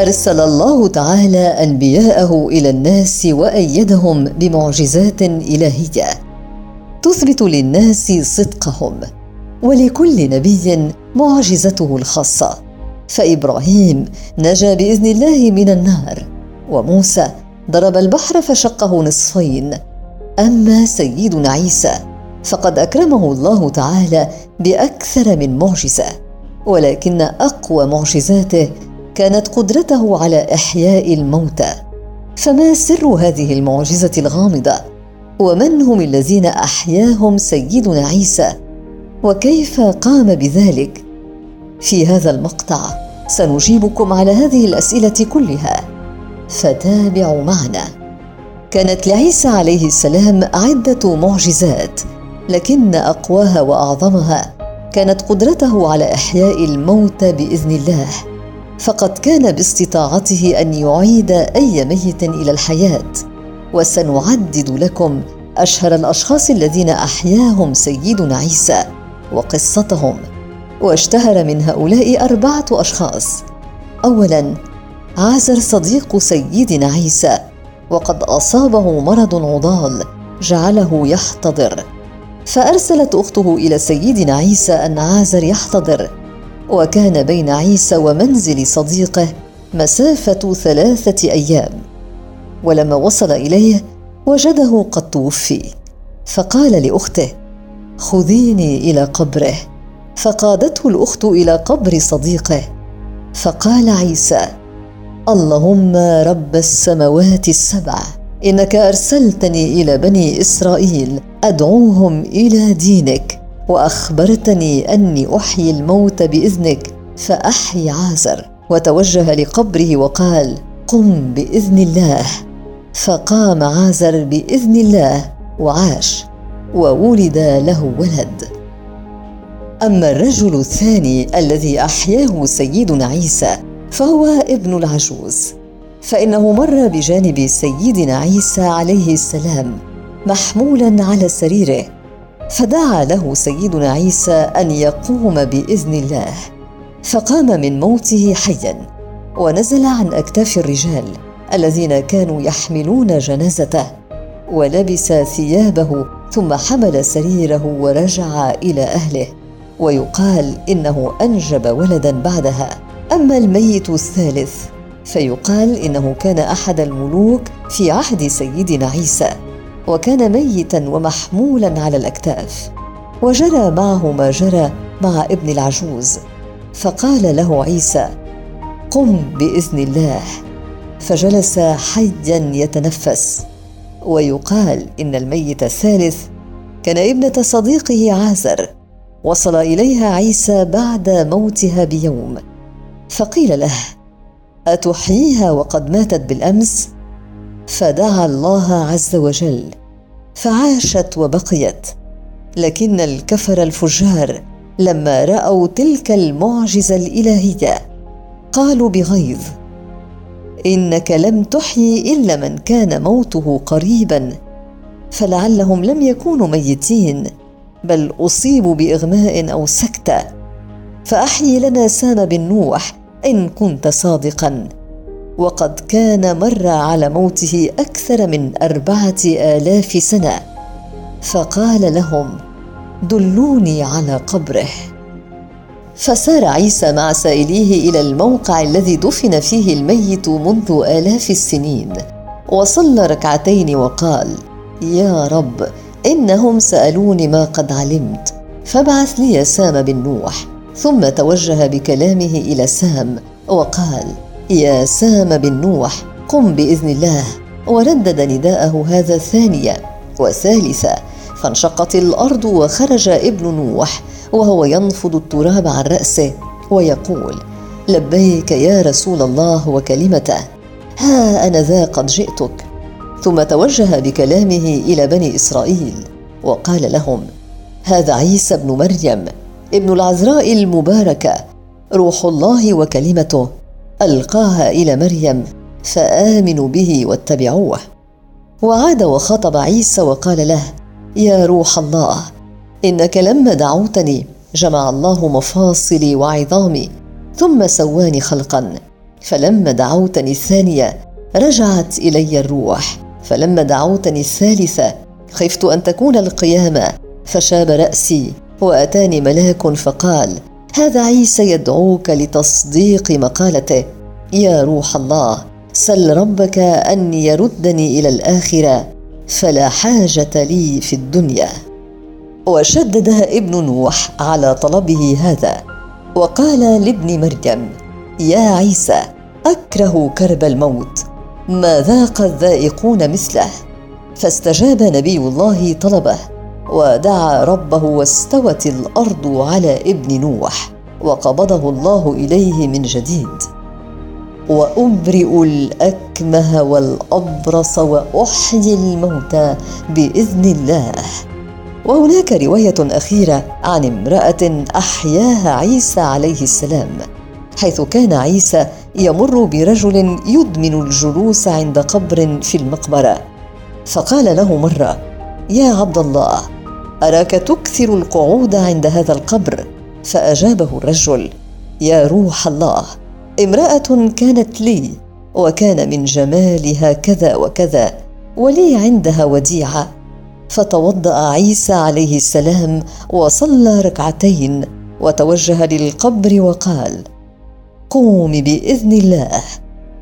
أرسل الله تعالى أنبياءه إلى الناس وأيدهم بمعجزات إلهية. تثبت للناس صدقهم ولكل نبي معجزته الخاصة. فإبراهيم نجا بإذن الله من النار وموسى ضرب البحر فشقه نصفين. أما سيدنا عيسى فقد أكرمه الله تعالى بأكثر من معجزة ولكن أقوى معجزاته كانت قدرته على إحياء الموتى. فما سر هذه المعجزة الغامضة؟ ومن هم الذين أحياهم سيدنا عيسى؟ وكيف قام بذلك؟ في هذا المقطع سنجيبكم على هذه الأسئلة كلها. فتابعوا معنا. كانت لعيسى عليه السلام عدة معجزات لكن أقواها وأعظمها كانت قدرته على إحياء الموتى بإذن الله. فقد كان باستطاعته أن يعيد أي ميت إلى الحياة. وسنعدد لكم أشهر الأشخاص الذين أحياهم سيدنا عيسى وقصتهم. واشتهر من هؤلاء أربعة أشخاص. اولا عازر صديق سيدنا عيسى وقد أصابه مرض عضال جعله يحتضر. فأرسلت أخته إلى سيدنا عيسى أن عازر يحتضر. وكان بين عيسى ومنزل صديقه مسافة ثلاثة أيام ولما وصل إليه وجده قد توفي. فقال لأخته خذيني إلى قبره. فقادته الأخت إلى قبر صديقه. فقال عيسى اللهم رب السماوات السبع إنك أرسلتني إلى بني إسرائيل أدعوهم إلى دينك وأخبرتني أني أحيي الموت بإذنك فاحي عازر. وتوجه لقبره وقال قم بإذن الله. فقام عازر بإذن الله وعاش وولد له ولد. أما الرجل الثاني الذي أحياه سيدنا عيسى فهو ابن العجوز. فإنه مر بجانب سيدنا عيسى عليه السلام محمولا على سريره. فدعا له سيدنا عيسى أن يقوم بإذن الله فقام من موته حيا ونزل عن أكتاف الرجال الذين كانوا يحملون جنازته ولبس ثيابه ثم حمل سريره ورجع إلى أهله ويقال إنه أنجب ولدا بعدها. أما الميت الثالث فيقال إنه كان أحد الملوك في عهد سيدنا عيسى. وكان ميتا ومحمولا على الأكتاف وجرى معه ما جرى مع ابن العجوز فقال له عيسى قم بإذن الله. فجلس حيا يتنفس ويقال إن الميت الثالث كان ابنة صديقه عازر وصل إليها عيسى بعد موتها بيوم فقيل له أتحييها وقد ماتت بالأمس؟ فدعا الله عز وجل فعاشت وبقيت لكن الكفر الفجار لما رأوا تلك المعجزة الإلهية قالوا بغيظ إنك لم تحيي إلا من كان موته قريبا فلعلهم لم يكونوا ميتين بل أصيبوا بإغماء أو سكتة فأحيي لنا سام بن نوح إن كنت صادقا. وقد كان مر على موته أكثر من أربعة آلاف سنة. فقال لهم دلوني على قبره. فسار عيسى مع سائليه إلى الموقع الذي دفن فيه الميت منذ آلاف السنين. وصلى ركعتين وقال يا رب إنهم سألوني ما قد علمت فابعث لي سام بن نوح. ثم توجه بكلامه إلى سام وقال يا سام بن نوح قم بإذن الله. وردد نداءه هذا ثانية وثالثه فانشقت الأرض وخرج ابن نوح وهو ينفض التراب عن رأسه ويقول لبيك يا رسول الله وكلمته ها أنا ذا قد جئتك. ثم توجه بكلامه إلى بني إسرائيل وقال لهم هذا عيسى ابن مريم ابن العذراء المباركة روح الله وكلمته. ألقاها إلى مريم فآمنوا به واتبعوه. وعاد وخاطب عيسى وقال له يا روح الله إنك لما دعوتني جمع الله مفاصلي وعظامي ثم سواني خلقا فلما دعوتني الثانية رجعت إلي الروح فلما دعوتني الثالثة خفت أن تكون القيامة فشاب رأسي وأتاني ملاك فقال هذا عيسى يدعوك لتصديق مقالته. يا روح الله سل ربك ان يردني إلى الآخرة فلا حاجة لي في الدنيا. وشدد ابن نوح على طلبه هذا وقال لابن مريم يا عيسى أكره كرب الموت ما ذاق الذائقون مثله. فاستجاب نبي الله طلبه ودعا ربه واستوت الأرض على ابن نوح وقبضه الله إليه من جديد. وابرئ الأكمه والأبرص وأحيي الموتى بإذن الله. وهناك رواية أخيرة عن امرأة أحياها عيسى عليه السلام حيث كان عيسى يمر برجل يدمن الجلوس عند قبر في المقبرة. فقال له مرة يا عبد الله أراك تكثر القعود عند هذا القبر؟ فأجابه الرجل يا روح الله امرأة كانت لي وكان من جمالها كذا وكذا ولي عندها وديعة. فتوضأ عيسى عليه السلام وصلى ركعتين وتوجه للقبر وقال قوم بإذن الله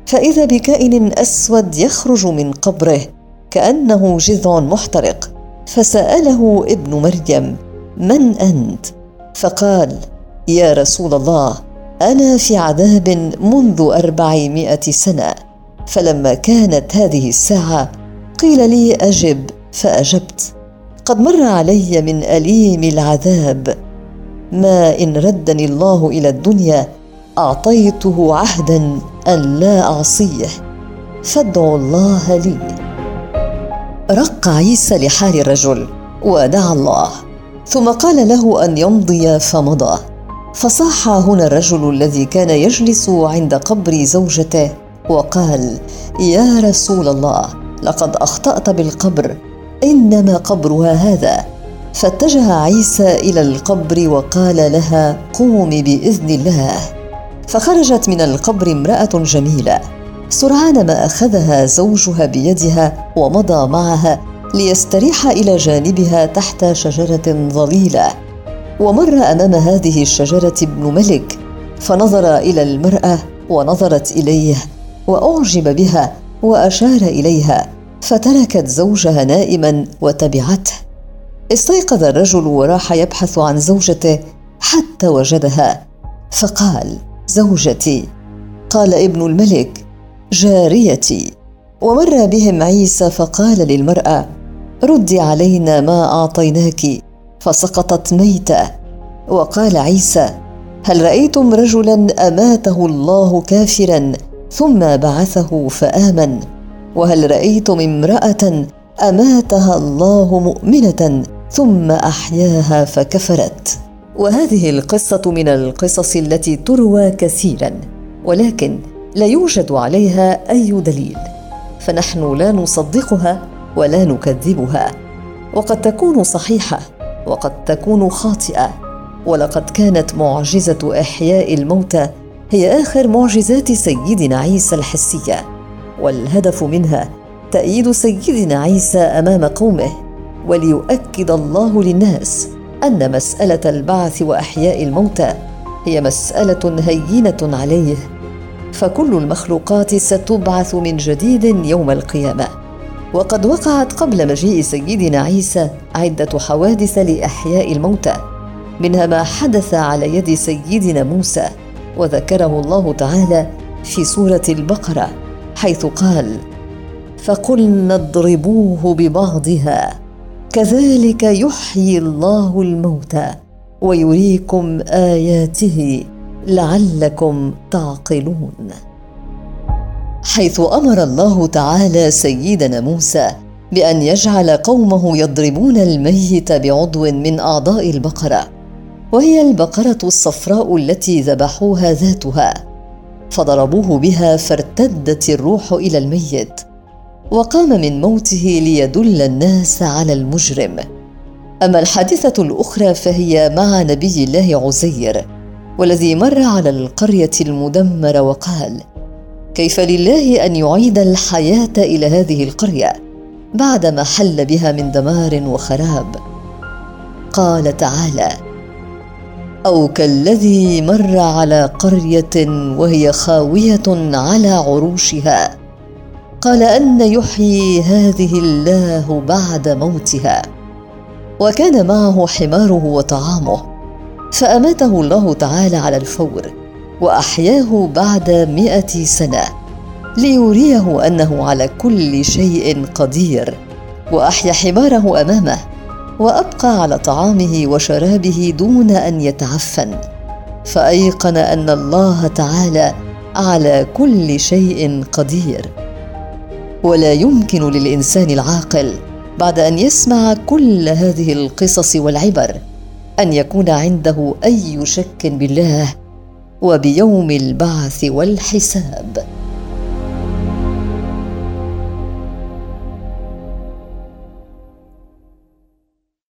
فإذا بكائن أسود يخرج من قبره كأنه جذع محترق فسأله ابن مريم من أنت؟ فقال يا رسول الله أنا في عذاب منذ أربعمائة سنة فلما كانت هذه الساعة قيل لي أجب فأجبت. قد مر علي من أليم العذاب. ما إن ردني الله إلى الدنيا أعطيته عهدا أن لا أعصيه فادعوا الله لي. رق عيسى لحال الرجل ودعا الله. ثم قال له أن يمضي فمضى. فصاح هنا الرجل الذي كان يجلس عند قبر زوجته وقال يا رسول الله لقد أخطأت بالقبر إنما قبرها هذا. فاتجه عيسى إلى القبر وقال لها قومي بإذن الله. فخرجت من القبر امرأة جميلة سرعان ما أخذها زوجها بيدها ومضى معها ليستريح إلى جانبها تحت شجرة ظليلة. ومر أمام هذه الشجرة ابن ملك فنظر إلى المرأة ونظرت إليه وأعجب بها وأشار إليها فتركت زوجها نائما وتبعته. استيقظ الرجل وراح يبحث عن زوجته حتى وجدها فقال زوجتي. قال ابن الملك جاريتي. ومر بهم عيسى فقال للمرأة ردي علينا ما أعطيناك. فسقطت ميتة. وقال عيسى هل رأيتم رجلا أماته الله كافرا ثم بعثه فآمن؟ وهل رأيتم امرأة أماتها الله مؤمنة ثم أحياها فكفرت؟ وهذه القصة من القصص التي تروى كثيرا. ولكن لا يوجد عليها أي دليل فنحن لا نصدقها ولا نكذبها. وقد تكون صحيحة وقد تكون خاطئة. ولقد كانت معجزة إحياء الموتى هي آخر معجزات سيدنا عيسى الحسية. والهدف منها تأييد سيدنا عيسى أمام قومه وليؤكد الله للناس أن مسألة البعث وأحياء الموتى هي مسألة هينة عليه. فكل المخلوقات ستبعث من جديد يوم القيامة. وقد وقعت قبل مجيء سيدنا عيسى عدة حوادث لإحياء الموتى منها ما حدث على يد سيدنا موسى وذكره الله تعالى في سورة البقرة حيث قال فقلنا اضربوه ببعضها كذلك يحيي الله الموتى ويريكم آياته. لعلكم تعقلون. حيث أمر الله تعالى سيدنا موسى بأن يجعل قومه يضربون الميت بعضو من أعضاء البقرة وهي البقرة الصفراء التي ذبحوها ذاتها فضربوه بها فارتدت الروح إلى الميت وقام من موته ليدل الناس على المجرم. أما الحادثة الأخرى فهي مع نبي الله عزير والذي مر على القرية المدمرة وقال كيف لله أن يعيد الحياة إلى هذه القرية بعدما حل بها من دمار وخراب؟ قال تعالى أو كالذي مر على قرية وهي خاوية على عروشها قال أن يحيي هذه الله بعد موتها وكان معه حماره وطعامه فأماته الله تعالى على الفور وأحياه بعد مائه سنة ليريه أنه على كل شيء قدير وأحيا حماره أمامه وأبقى على طعامه وشرابه دون أن يتعفن فأيقن أن الله تعالى على كل شيء قدير. ولا يمكن للإنسان العاقل بعد أن يسمع كل هذه القصص والعبر أن يكون عنده أي شك بالله وبيوم البعث والحساب.